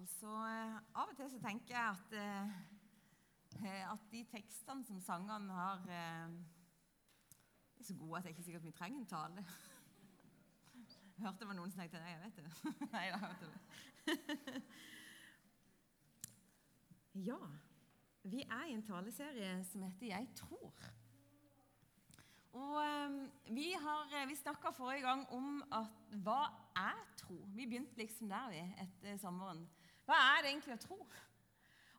Altså, eh, Av og til så tenker jeg at, eh, at de tekstene som sangene har, eh, er så gode at det er ikke sikkert vi trenger en tale. Hørte det var noen som tenkte Nei, jeg vet det. Nei, jeg hørte det. Ja, vi er i en taleserie som heter 'Jeg tror'. Og eh, Vi, har, vi snakka forrige gang om at hva er tro? Vi begynte liksom der vi etter sommeren. Hva er det egentlig å tro?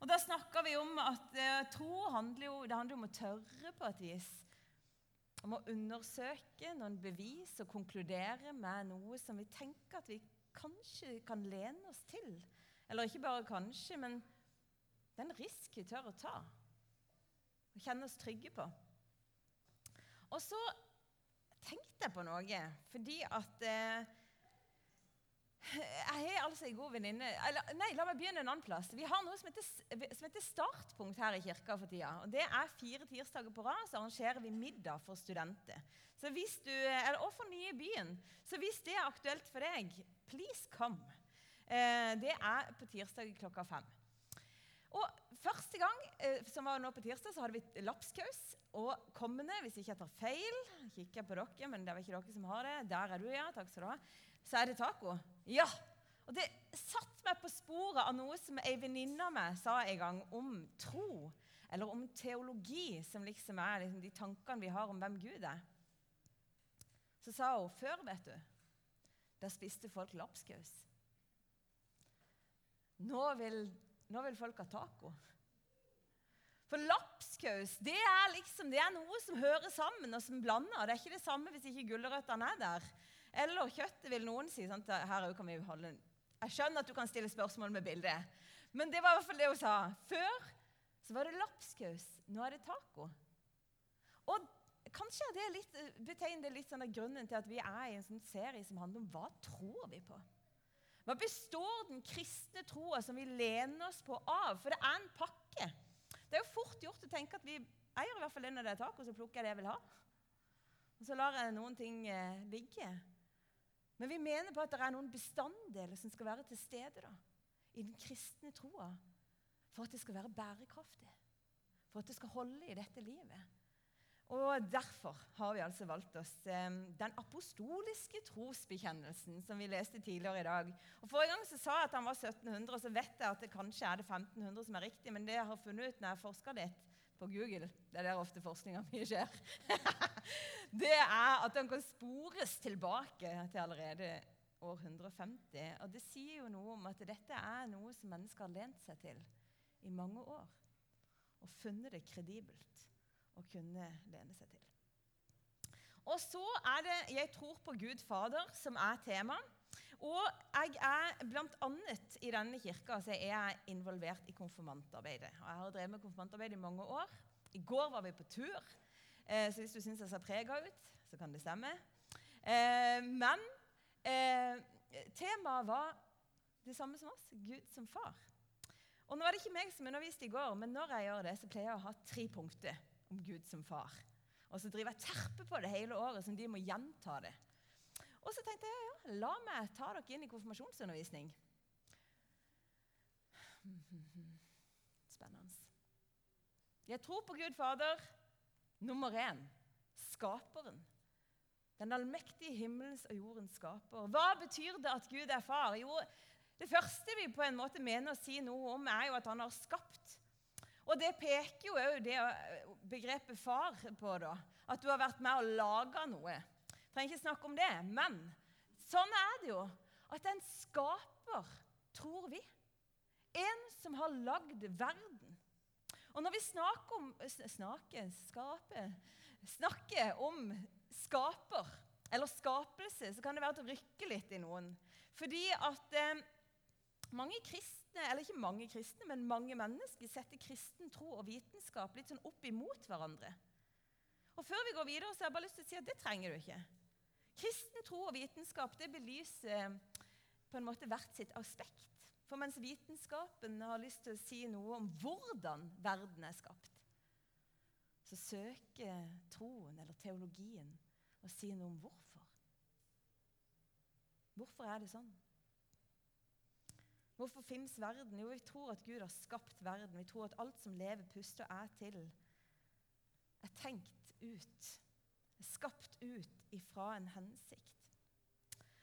Og Da snakker vi om at eh, tro handler jo, det handler om å tørre på et vis. Om å undersøke noen bevis og konkludere med noe som vi tenker at vi kanskje kan lene oss til. Eller ikke bare kanskje, men det er en risk vi tør å ta. Og kjenne oss trygge på. Og så tenkte jeg på noe, fordi at eh, jeg har altså en god venninne Nei, la meg begynne en annen plass. Vi har noe som heter, som heter, Startpunkt her i kirka for tida. og Det er fire tirsdager på rad så arrangerer vi middag for studenter. Så hvis du, eller, og for nye i byen. Så hvis det er aktuelt for deg, please come. Eh, det er på tirsdag klokka fem. Og Første gang, eh, som var nå på tirsdag, så hadde vi lapskaus. Og kommende, hvis ikke jeg tar feil kikker på dere, men det er ikke dere som har det. Der er du, ja. Takk skal du ha. Så er det taco. Ja! Og det satte meg på sporet av noe som ei venninne av meg sa en gang om tro. Eller om teologi, som liksom er liksom de tankene vi har om hvem Gud er. Så sa hun før, vet du, da spiste folk lapskaus. Nå vil nå vil folk ha taco. For lapskaus det er liksom, det er noe som hører sammen og som blander. Det er ikke det samme hvis ikke gulrøttene er der. Eller kjøttet, vil noen si. Sant? Her kan vi holde... Jeg skjønner at du kan stille spørsmål med bildet. Men det var i hvert fall det hun sa. Før så var det lapskaus. Nå er det taco. Og kanskje det litt, betegner det litt sånn grunnen til at vi er i en sånn serie som handler om hva tror vi på. Hva består den kristne troa som vi lener oss på av? For det er en pakke. Det er jo fort gjort å tenke at vi eier i hvert fall en av er taco, så plukker jeg det jeg vil ha. Og så lar jeg noen ting eh, ligge. Men vi mener på at det er noen bestanddeler som skal være til stede da, i den kristne troa for at det skal være bærekraftig. For at det skal holde i dette livet. Og Derfor har vi altså valgt oss eh, den apostoliske trosbekjennelsen som vi leste tidligere i dag. Og Forrige gang så sa jeg at han var 1700, og så vet jeg at det kanskje er det 1500 som er riktig. Men det jeg har funnet ut når jeg forska litt på Google, det er der ofte forskninga mi skjer, det er at den kan spores tilbake til allerede år 150. Og det sier jo noe om at dette er noe som mennesker har lent seg til i mange år. Og funnet det kredibelt å kunne lene seg til. Og så er det 'Jeg tror på Gud Fader' som er tema. Og jeg er bl.a. i denne kirka så er jeg involvert i konfirmantarbeidet. Og jeg har drevet med konfirmantarbeid i mange år. I går var vi på tur, eh, så hvis du syns jeg ser prega ut, så kan det stemme. Eh, men eh, temaet var det samme som oss Gud som far. Og Nå var det ikke meg som underviste i går, men når jeg gjør det, så pleier jeg å ha tre punkter om Gud som far. Og så driver jeg terpe på det hele året, som de må gjenta det. Og så tenkte jeg ja, la meg ta dere inn i konfirmasjonsundervisning. Spennende. Jeg tror på Gud Fader. Nummer én skaperen. Den allmektige himmelens og jordens skaper. Hva betyr det at Gud er far? Jo, Det første vi på en måte mener å si noe om, er jo at han har skapt og det peker jo òg det begrepet far på, da. At du har vært med og laga noe. Trenger ikke snakke om det, men sånn er det jo. At en skaper, tror vi. En som har lagd verden. Og når vi snakker om snakker, skaper, snakker om skaper eller skapelse, så kan det være å rykke litt i noen. Fordi at eh, mange kristne, eller ikke mange kristne, men mange mennesker setter kristen tro og vitenskap litt sånn opp imot hverandre. Og Før vi går videre, så har jeg bare lyst til å si at det trenger du ikke. Kristen tro og vitenskap det belyser eh, på en måte hvert sitt aspekt. For mens vitenskapen har lyst til å si noe om hvordan verden er skapt, så søker troen eller teologien å si noe om hvorfor. Hvorfor er det sånn? Hvorfor finnes verden? Jo, vi tror at Gud har skapt verden. Vi tror at alt som lever, puster og er til, er tenkt ut. Skapt ut ifra en hensikt.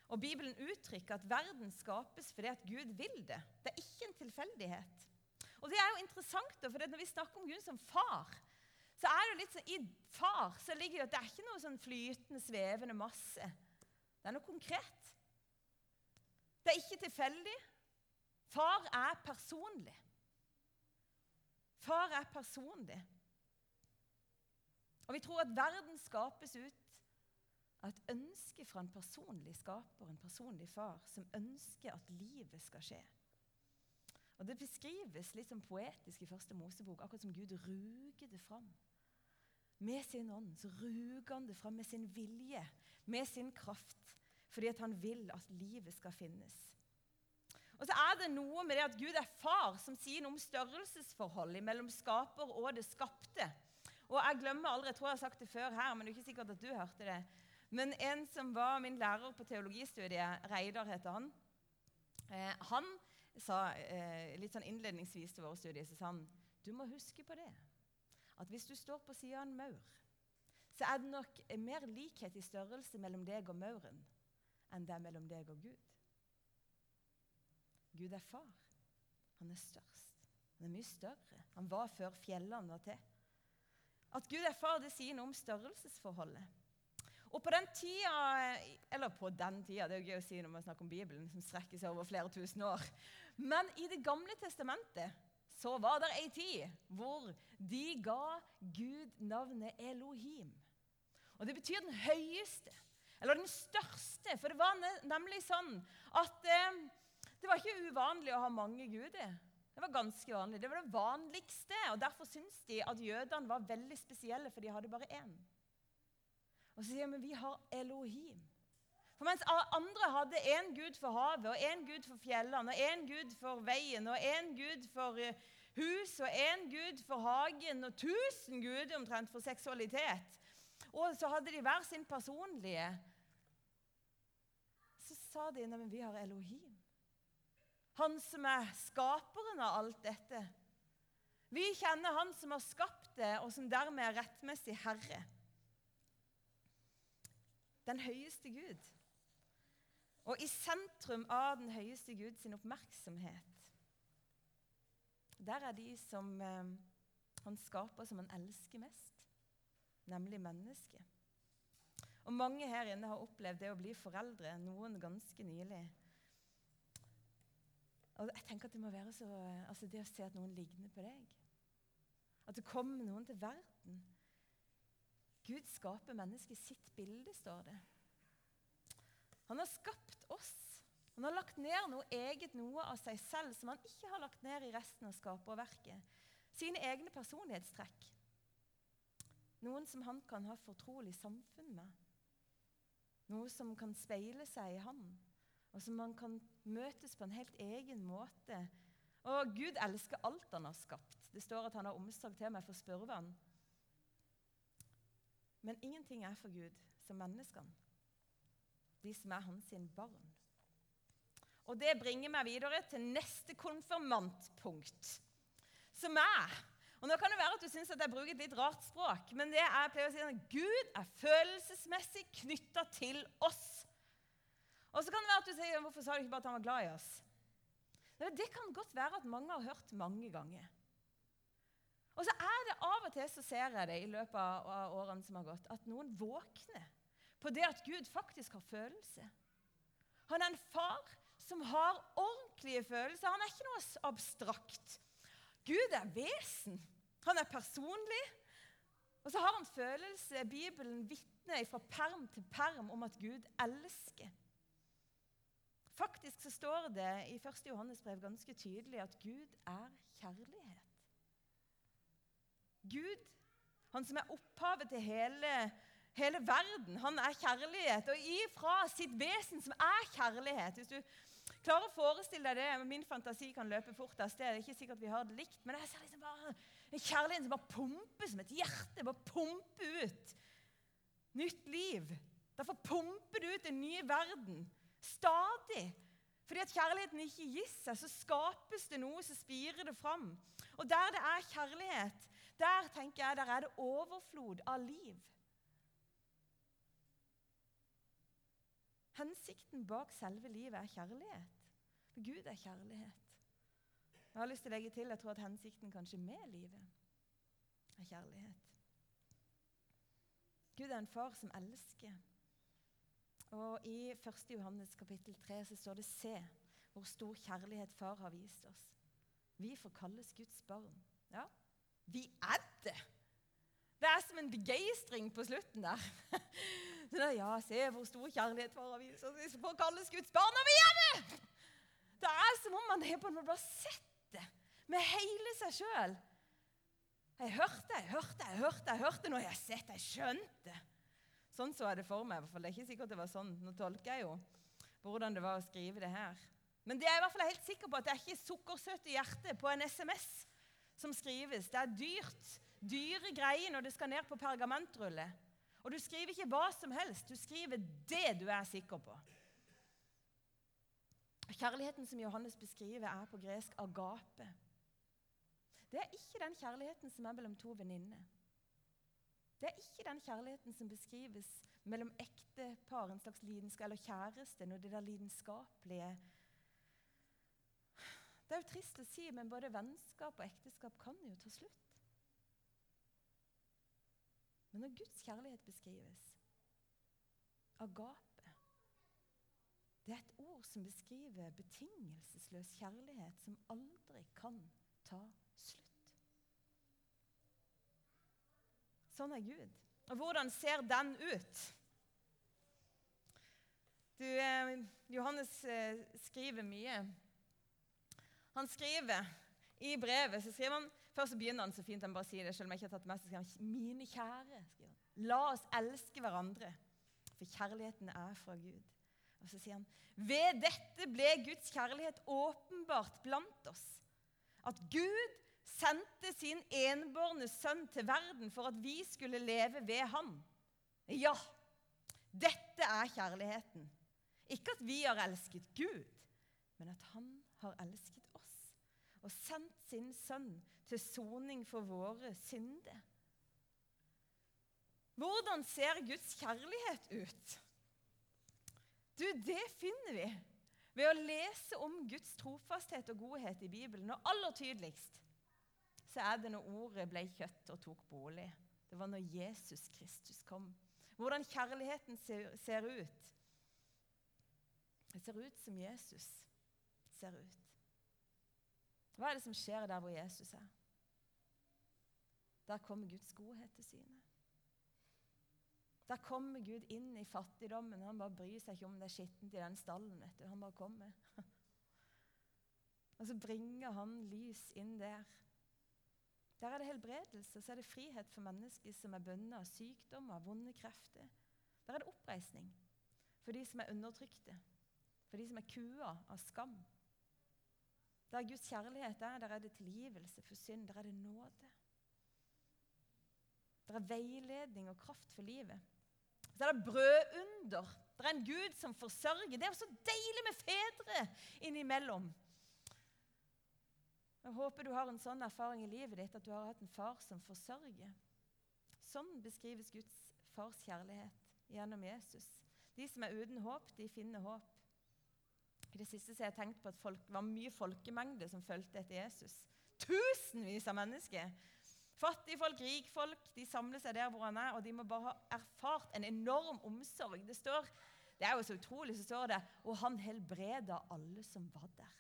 Og Bibelen uttrykker at verden skapes fordi at Gud vil det. Det er ikke en tilfeldighet. Og det er jo interessant, for Når vi snakker om Gud som far, så er det jo litt sånn, I far så ligger det at det er ikke noe sånn flytende, svevende masse. Det er noe konkret. Det er ikke tilfeldig. Far er personlig. Far er personlig. Og vi tror at verden skapes ut av et ønske fra en personlig skaper, en personlig far, som ønsker at livet skal skje. Og Det beskrives litt som poetisk i første Mosebok, akkurat som Gud ruger det fram. Med sin ånd så ruger han det fram med sin vilje, med sin kraft, fordi at han vil at livet skal finnes. Og så er det noe med det at Gud er far, som sier noe om størrelsesforholdet mellom skaper og det skapte. Og Jeg glemmer aldri, jeg tror jeg har sagt det før her, men det er ikke sikkert at du hørte det. Men en som var min lærer på teologistudiet, Reidar heter han, eh, han sa eh, litt sånn innledningsvis til våre studier så sa han, du må huske på det at hvis du står på sida av en maur, så er det nok mer likhet i størrelse mellom deg og mauren enn det er mellom deg og Gud. Gud er far. Han er størst. Han er mye større. Han var før fjellene var til. At Gud er far, det sier noe om størrelsesforholdet. Og på den tida Eller på den tida, det er jo gøy å si når man snakker om Bibelen, som strekker seg over flere tusen år. Men i Det gamle testamentet så var det ei tid hvor de ga Gud navnet Elohim. Og Det betyr den høyeste, eller den største. For det var nemlig sånn at eh, det var ikke uvanlig å ha mange guder. Det var ganske vanlig. Det var det vanligste. og Derfor syns de at jødene var veldig spesielle, for de hadde bare én. Og så sier vi vi har Elohim. For mens andre hadde én gud for havet, og én gud for fjellene, og én gud for veien, og én gud for eh, hus, og én gud for hagen, og tusen guder omtrent for seksualitet, og så hadde de hver sin personlige Så sa de men vi har Elohim. Han som er skaperen av alt dette. Vi kjenner Han som har skapt det, og som dermed er rettmessig herre. Den høyeste Gud. Og i sentrum av den høyeste Gud sin oppmerksomhet, der er de som eh, han skaper som han elsker mest, nemlig mennesket. Og Mange her inne har opplevd det å bli foreldre, noen ganske nylig. Og jeg tenker at Det må være så, altså det å se at noen ligner på deg. At det kommer noen til verden. Gud skaper mennesket i sitt bilde, står det. Han har skapt oss. Han har lagt ned noe eget, noe av seg selv, som han ikke har lagt ned i resten av skaperverket. Sine egne personlighetstrekk. Noen som han kan ha fortrolig samfunn med. Noe som kan speile seg i han, og som man kan møtes på en helt egen måte. Og Gud elsker alt han har skapt. Det står at han har omsorg til meg for spurven. Men ingenting er for Gud som menneskene de som er hans barn. Og Det bringer meg videre til neste konfirmantpunkt, som er og Nå kan det være at du syns jeg bruker et litt rart språk, men det er, jeg pleier å si at Gud er følelsesmessig knytta til oss. Og så kan det være at du sier hvorfor sa du ikke bare at han var glad i oss? Det kan godt være at mange har hørt mange ganger. Og så er det av og til så ser jeg det i løpet av årene som har gått, at noen våkner på det at Gud faktisk har følelse. Han er en far som har ordentlige følelser. Han er ikke noe abstrakt. Gud er vesen. Han er personlig. Og så har han følelse. Bibelen vitner fra perm til perm om at Gud elsker. Faktisk så står det i 1. Johannes brev ganske tydelig at Gud er kjærlighet. Gud, han som er opphavet til hele hele verden. Han er kjærlighet. Og ifra sitt vesen, som er kjærlighet Hvis du klarer å forestille deg det Min fantasi kan løpe fort av sted. Det er ikke sikkert vi har det likt, men jeg ser liksom bare en kjærlighet som bare pumper som et hjerte. Bare pumper ut nytt liv. Derfor pumper det ut en ny verden. Stadig. Fordi at kjærligheten ikke gir seg, så skapes det noe, så spirer det fram. Og der det er kjærlighet, der tenker jeg, der er det overflod av liv. Hensikten bak selve livet er kjærlighet. For Gud er kjærlighet. Jeg har lyst til å legge til jeg tror at hensikten kanskje med livet er kjærlighet. Gud er en far som elsker. Og I 1. Johannes kapittel 3 så står det 'Se hvor stor kjærlighet far har vist oss'. Vi får kalles Guds barn. Ja, vi er det! Det er som en begeistring på slutten der. Så ja, se hvor stor kjærlighet far har vist oss. Vi får kalles Guds barn, og vi er det! Det er som om man har på sett det med hele seg sjøl. Jeg hørte, jeg hørte, jeg hørte, jeg hørte. Nå har jeg sett, jeg skjønte. Sånn så jeg det for meg. for Det er ikke sikkert det var sånn. Nå tolker jeg jo hvordan det var å skrive det her. Men det er i hvert fall helt sikker på at det er ikke sukkersøte hjerte på en SMS som skrives. Det er dyrt. Dyre greier når det skal ned på pergamentrulle. Og du skriver ikke hva som helst. Du skriver det du er sikker på. Kjærligheten som Johannes beskriver, er på gresk agape. Det er ikke den kjærligheten som er mellom to venninner. Det er ikke den kjærligheten som beskrives mellom ektepar, en slags lidenskap, eller kjæreste, når det der lidenskapelige Det er jo trist å si, men både vennskap og ekteskap kan jo ta slutt. Men når Guds kjærlighet beskrives, agape Det er et ord som beskriver betingelsesløs kjærlighet som aldri kan ta slutt. Sånn er Gud. Og hvordan ser den ut? Du, eh, Johannes eh, skriver mye. Han skriver i brevet så skriver han, Først begynner han så fint. han bare sier det, selv om jeg ikke har tatt med, så skriver han, Mine kjære, skriver han, la oss elske hverandre, for kjærligheten er fra Gud. Og så sier han, ved dette ble Guds kjærlighet åpenbart blant oss. At Gud sendte sin enbårne sønn til verden for at vi skulle leve ved ham. Ja, dette er kjærligheten. Ikke at vi har elsket Gud, men at han har elsket oss og sendt sin sønn til soning for våre synder. Hvordan ser Guds kjærlighet ut? Du, Det finner vi ved å lese om Guds trofasthet og godhet i Bibelen. Og aller tydeligst så er det når ordet ble kjøtt og tok bolig. Det var når Jesus Kristus kom. Hvordan kjærligheten ser, ser ut. Det ser ut som Jesus ser ut. Hva er det som skjer der hvor Jesus er? Der kommer Guds godhet til syne. Der kommer Gud inn i fattigdommen. Han bare bryr seg ikke om det er skittent i den stallen. vet du. Han bare kommer. Og så bringer han lys inn der. Der er det helbredelse, så er det frihet for mennesker som er bundet av sykdommer, vonde krefter. Der er det oppreisning for de som er undertrykte, for de som er kua av skam. Der Guds kjærlighet er, der er det tilgivelse for synd, der er det nåde. Der er veiledning og kraft for livet. Så er det brødunder. Der er en Gud som forsørger. Det er også så deilig med fedre innimellom. Jeg håper du har en sånn erfaring i livet ditt at du har hatt en far som forsørger. Sånn beskrives Guds fars kjærlighet gjennom Jesus. De som er uten håp, de finner håp. I det siste har jeg tenkt på at det var mye folkemengde som fulgte etter Jesus. Tusenvis av mennesker. Fattigfolk, rikfolk, de samler seg der hvor han er, og de må bare ha erfart en enorm omsorg. Det står, det er jo så utrolig, så står det Og han helbreda alle som var der.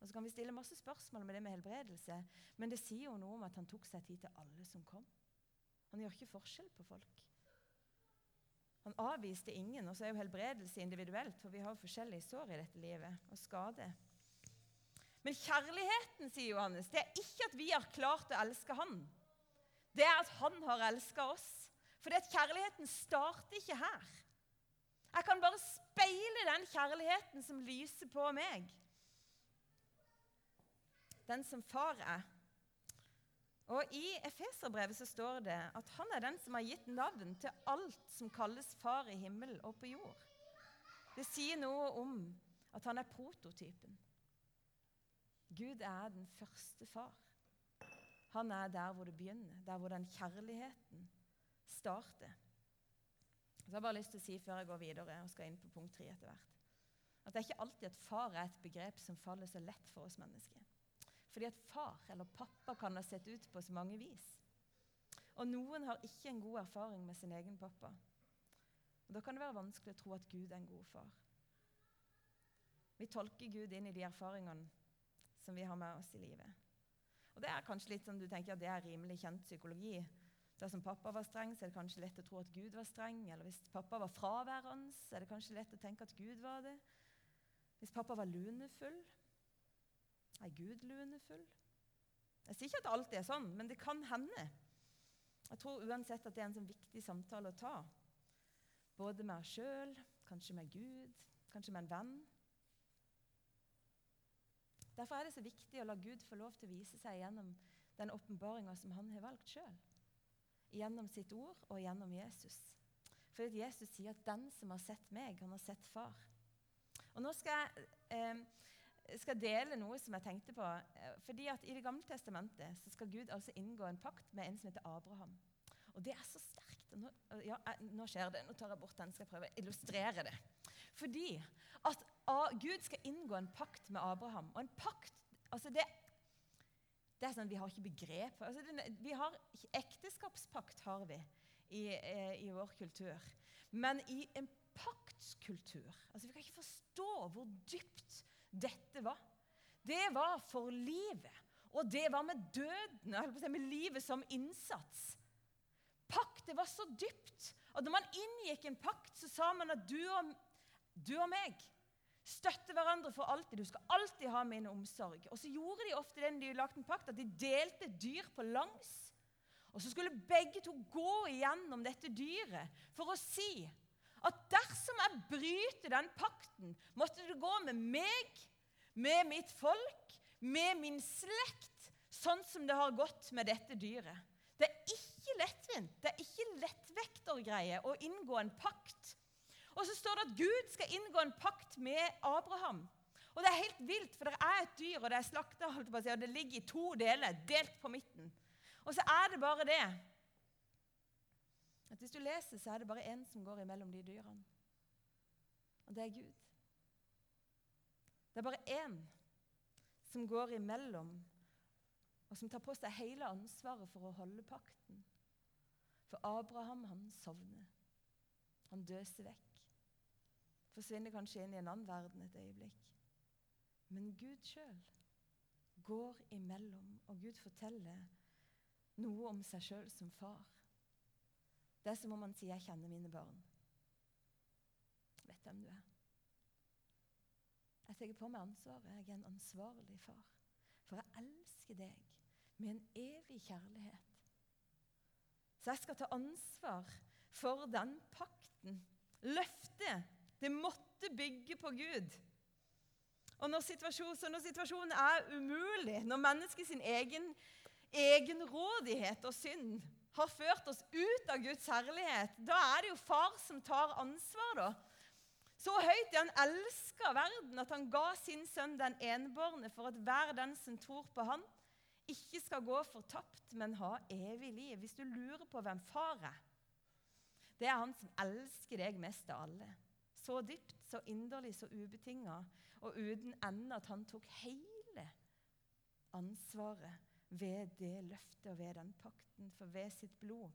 Og Så kan vi stille masse spørsmål med det med helbredelse, men det sier jo noe om at han tok seg tid til alle som kom. Han gjør ikke forskjell på folk. Han avviste ingen, og så er jo helbredelse individuelt, for vi har jo forskjellige sår i dette livet og skade. Men kjærligheten, sier Johannes, det er ikke at vi har klart å elske han. Det er at han har elska oss. For det at kjærligheten starter ikke her. Jeg kan bare speile den kjærligheten som lyser på meg den som far er. Og I Efeserbrevet så står det at han er den som har gitt navn til alt som kalles far i himmel og på jord. Det sier noe om At han er prototypen. Gud er den første far. Han er der hvor det begynner, der hvor den kjærligheten starter. Så jeg har bare lyst til å si før jeg går videre og skal inn på punkt tre etter hvert, at det er ikke alltid at far er et begrep som faller så lett for oss mennesker. Fordi at far eller pappa kan ha sett ut på så mange vis. Og noen har ikke en god erfaring med sin egen pappa. Og Da kan det være vanskelig å tro at Gud er en god far. Vi tolker Gud inn i de erfaringene som vi har med oss i livet. Og Det er kanskje litt sånn du tenker at det er rimelig kjent psykologi. Dersom pappa var streng, så er det kanskje lett å tro at Gud var streng. Eller hvis pappa var fraværende, så er det kanskje lett å tenke at Gud var det. Hvis pappa var lunefull, er Gud lunefull? Jeg sier ikke at alt er sånn, men det kan hende. Jeg tror uansett at det er en sånn viktig samtale å ta. Både med oss sjøl, kanskje med Gud, kanskje med en venn. Derfor er det så viktig å la Gud få lov til å vise seg gjennom den åpenbaringa som han har valgt sjøl. Gjennom sitt ord og gjennom Jesus. For Jesus sier at 'den som har sett meg, han har sett far'. Og Nå skal jeg, eh, skal dele noe som jeg tenkte på. Eh, fordi at I Det gamle testamentet så skal Gud altså inngå en pakt med en som heter Abraham. Og Det er så sterkt. Nå, ja, nå skjer det. Nå tar jeg bort den. skal jeg prøve å illustrere det. Fordi at Gud skal inngå en pakt med Abraham. Og en pakt altså det, det er sånn, Vi har ikke begrep. Altså det, vi har, Ekteskapspakt har vi i, eh, i, vår kultur. Men i en paktskultur altså Vi kan ikke forstå hvor dypt dette var. Det var for livet. Og det var med døden, med livet som innsats. Pakt, det var så dypt at når man inngikk en pakt, så sa man at du og, du og meg støtter hverandre for alltid. Du skal alltid ha min omsorg. Og så gjorde de ofte det når de lagde en pakt, at de delte dyr på langs. Og så skulle begge to gå igjennom dette dyret for å si at dersom jeg bryter den pakten, måtte det gå med meg, med mitt folk, med min slekt, sånn som det har gått med dette dyret. Det er ikke lettvint, det er ikke lettvektergreie å inngå en pakt. Og så står det at Gud skal inngå en pakt med Abraham. Og det er helt vilt, for det er et dyr, og det er slakta, og det ligger i to deler, delt på midten. Og så er det bare det at hvis du leser, så er det bare én som går imellom de dyrene. Og det er Gud. Det er bare én som går imellom, og som tar på seg hele ansvaret for å holde pakten. For Abraham, han sovner. Han døser vekk. Forsvinner kanskje inn i en annen verden et øyeblikk. Men Gud sjøl går imellom, og Gud forteller noe om seg sjøl som far. Det er som om han sier 'Jeg kjenner mine barn'. Vet hvem du er. Jeg tar på meg ansvaret. Jeg er en ansvarlig far. For jeg elsker deg med en evig kjærlighet. Så jeg skal ta ansvar for den pakten. Løftet. Det måtte bygge på Gud. Og når situasjonen, når situasjonen er umulig, når menneskets egen egenrådighet og synd har ført oss ut av Guds herlighet, da er det jo far som tar ansvar, da. Så høyt han elska verden at han ga sin sønn den enbårne for at hver den som tror på han, ikke skal gå fortapt, men ha evig liv. Hvis du lurer på hvem far er, det er han som elsker deg mest av alle. Så dypt, så inderlig, så ubetinga, og uten ende at han tok hele ansvaret ved det løftet og ved den pakten. For ved sitt blod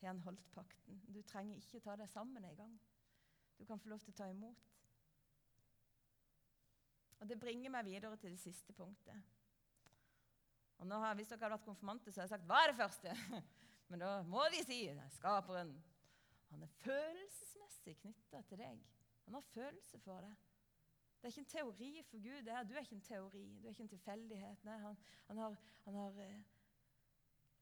har han holdt pakten. Du trenger ikke ta deg sammen engang. Du kan få lov til å ta imot. Og Det bringer meg videre til det siste punktet. Og nå har, Hvis dere hadde vært konfirmanter, så hadde jeg sagt 'Hva er det første?' Men da må de si skaperen. Han er følelsesmessig knytta til deg. Han har følelse for deg. Det er ikke en teori for Gud. det er, Du er ikke en teori. Du er ikke en tilfeldighet. Nei, han, han, har, han har,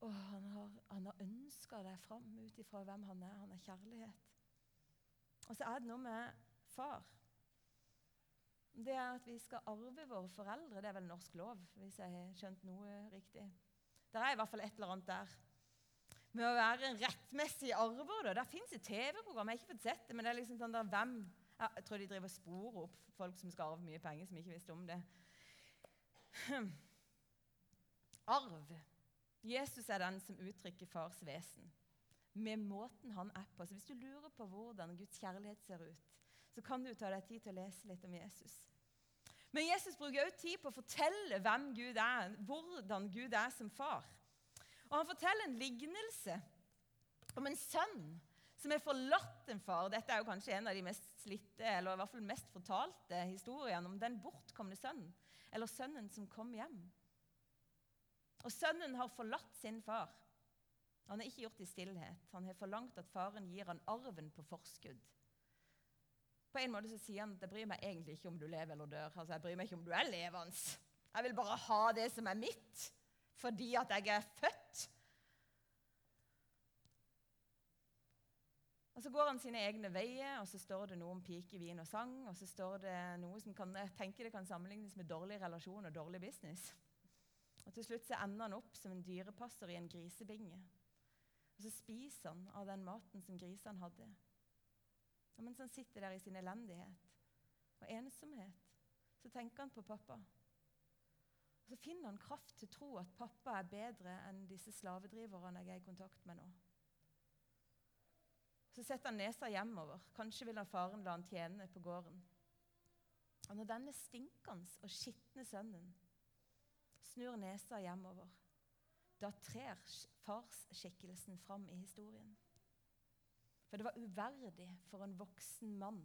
å, han har, har ønska deg fram ut ifra hvem han er. Han er kjærlighet. Og så er det noe med far. Det er at vi skal arve våre foreldre. Det er vel norsk lov, hvis jeg har skjønt noe riktig. Det er i hvert fall et eller annet der. Med å være en rettmessig arver. Da. Der fins et TV-program, jeg har ikke fått sett det, men det er liksom sånn der, hvem Jeg tror de driver sporer opp folk som skal arve mye penger, som ikke visste om det. Arv. Jesus er den som uttrykker fars vesen med måten han er på. Så Hvis du lurer på hvordan Guds kjærlighet ser ut, så kan du ta deg tid til å lese litt om Jesus. Men Jesus bruker også tid på å fortelle hvem Gud er, hvordan Gud er som far. Og Han forteller en lignelse om en sønn som har forlatt en far. Dette er jo kanskje en av de mest slitte, eller i hvert fall mest fortalte historiene om den bortkomne sønnen, eller sønnen som kom hjem. Og Sønnen har forlatt sin far. Han har ikke gjort i stillhet. Han har forlangt at faren gir han arven på forskudd. På en måte så sier han at jeg bryr meg egentlig ikke om du lever eller dør. Altså, Jeg bryr meg ikke om du er levende. Jeg vil bare ha det som er mitt, fordi at jeg er født. Og Så går han sine egne veier, og så står det noe om pike, vin og sang. Og så står det noe som kan, jeg tenker det kan sammenlignes med dårlig relasjon og dårlig business. Og Til slutt så ender han opp som en dyrepasser i en grisebinge. Og Så spiser han av den maten som grisene hadde. Og mens han sitter der i sin elendighet og ensomhet, så tenker han på pappa. Og Så finner han kraft til å tro at pappa er bedre enn disse slavedriverne jeg er i kontakt med nå. Så setter han nesa hjemover. Kanskje vil han faren la han tjene på gården. Og når denne stinkende og skitne sønnen snur nesa hjemover, da trer farsskikkelsen fram i historien. For det var uverdig for en voksen mann,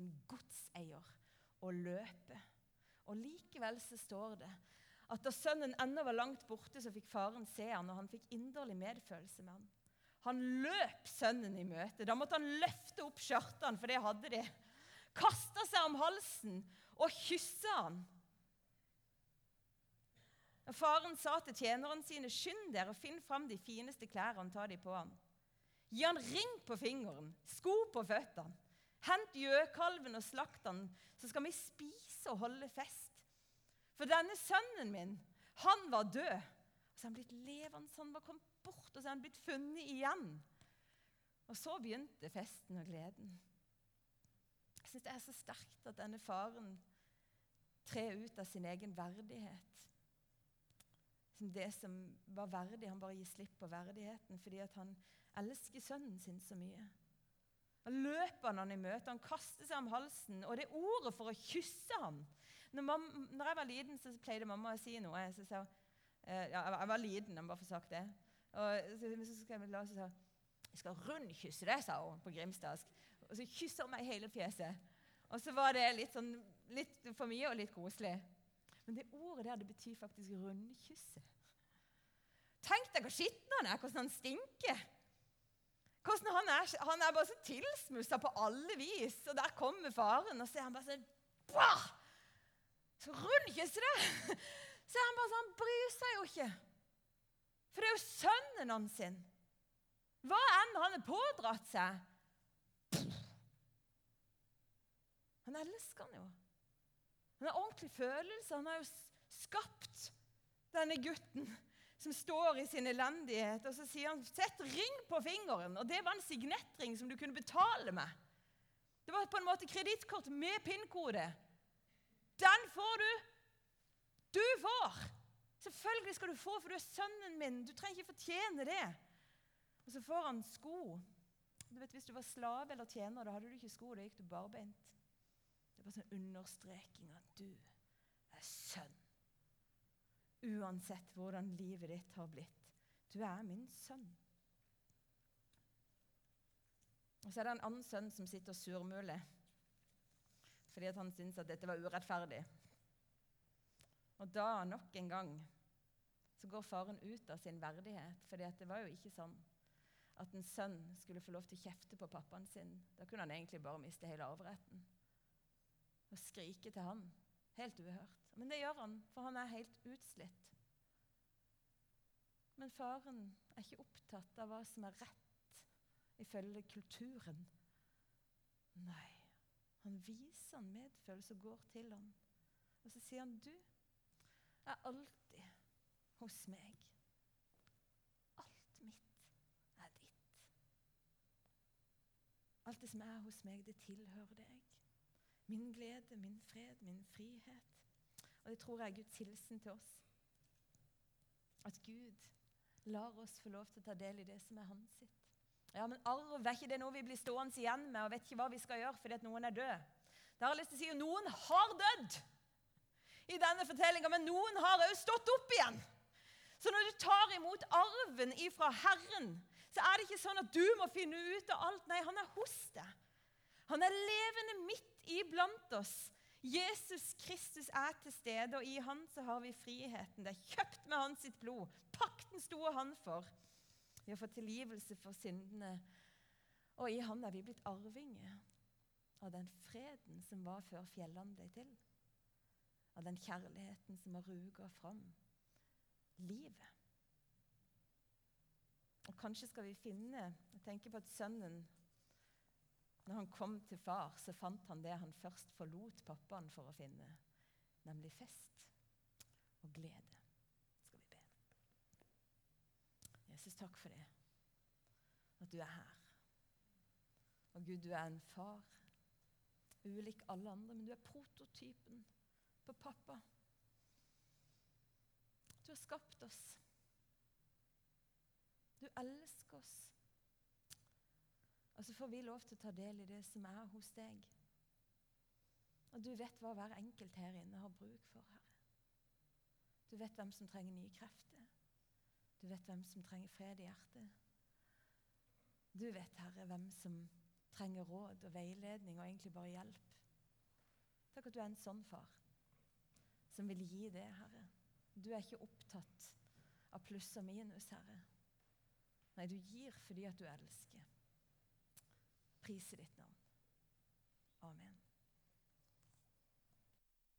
en godseier, å løpe. Og likevel så står det at da sønnen ennå var langt borte, så fikk faren se han, og han fikk inderlig medfølelse med han. Han løp sønnen i møte. Da måtte han løfte opp skjørtene, for det hadde de. Kasta seg om halsen og kyssa han. Og Faren sa til tjenerne sine, 'Skynd dere finn fram de fineste klærne og ta de på ham.' Gi han ring på fingeren, sko på føttene. Hent gjøkalven og slakt han, så skal vi spise og holde fest. For denne sønnen min, han var død. Og så er han blitt levende, så han var kommet bort, og så er han blitt funnet igjen. Og så begynte festen og gleden. Jeg syns det er så sterkt at denne faren trer ut av sin egen verdighet. Som det som var verdig. Han bare gir slipp på verdigheten fordi han elsker sønnen sin så mye. Han løper han i møte, han kaster seg om halsen. Og det er ordet for å kysse ham Når, mamma, når jeg var liten, så pleide mamma å si noe. Så sa, eh, ja, jeg var liten, jeg bare få sagt det. Og så, så jeg la så sa jeg skal rundkysse deg, sa hun på grimstadsk. Og så kysser hun meg i hele fjeset. Og så var det litt, sånn, litt for mye og litt koselig. Men det ordet der det betyr faktisk rundkysset. Tenk deg hvor skitten han er, hvordan han stinker. Hvordan han er, han er bare så tilsmussa på alle vis. Og der kommer faren, og så er han bare sånn bah! Så rundkysser det! Så er han bare sånn, han bryr seg jo ikke. For det er jo sønnen hans sin. Hva enn han har pådratt seg. Han elsker han jo. Han har ordentlig følelse. Han har jo skapt denne gutten som står i sin elendighet. Og så sier han 'sett ring på fingeren'. Og det var en signettring som du kunne betale med. Det var på en måte kredittkort med pinnkode. Den får du. Du får. Selvfølgelig skal du få, for du er sønnen min. Du trenger ikke fortjene det. Og så får han sko. Du vet, Hvis du var slave eller tjener, da hadde du ikke sko. Da gikk du barbeint. Det var sånn understreking av du er sønn. Uansett hvordan livet ditt har blitt. Du er min sønn. Og Så er det en annen sønn som sitter og surmuler fordi han syns at dette var urettferdig. Og da, nok en gang, så går faren ut av sin verdighet. For det var jo ikke sånn at en sønn skulle få lov til å kjefte på pappaen sin. Da kunne han egentlig bare miste hele arveretten og skrike til han. Helt uhørt. Men det gjør han, for han er helt utslitt. Men faren er ikke opptatt av hva som er rett ifølge kulturen. Nei, han viser han medfølelse og går til ham. Og så sier han, 'Du er alltid hos meg. Alt mitt er ditt.' Alt det som er hos meg, det tilhører deg. Min glede, min fred, min frihet. Og det tror jeg er Guds hilsen til oss. At Gud lar oss få lov til å ta del i det som er hans sitt. Ja, men arv er ikke det noe vi blir stående igjen med og vet ikke hva vi skal gjøre fordi at noen er død. Da har jeg lyst til å si at noen har dødd i denne fortellinga, men noen har òg stått opp igjen. Så når du tar imot arven ifra Herren, så er det ikke sånn at du må finne ut av alt. Nei, han er hos deg. Han er levende midt iblant oss. Jesus Kristus er til stede, og i han så har vi friheten. Det er kjøpt med hans sitt blod. Pakten sto han for. Vi har fått tilgivelse for syndene. Og i han er vi blitt arvinger av den freden som var før fjellene ble til. Av den kjærligheten som har ruga fram livet. Og Kanskje skal vi finne Jeg tenker på at sønnen Når han kom til far, så fant han det han først forlot pappaen for å finne, nemlig fest og glede. Skal vi be. Jesus, takk for det. At du er her. Og Gud, du er en far. Ulik alle andre, men du er prototypen på pappa. Du har skapt oss. Du elsker oss. Og så får vi lov til å ta del i det som er hos deg. Og du vet hva hver enkelt her inne har bruk for, Herre. Du vet hvem som trenger nye krefter. Du vet hvem som trenger fred i hjertet. Du vet, Herre, hvem som trenger råd og veiledning og egentlig bare hjelp. Takk at du er en sånn far som vil gi det, Herre. Du er ikke opptatt av pluss og minus, Herre. Nei, du gir fordi at du elsker. Prise ditt navn. Amen.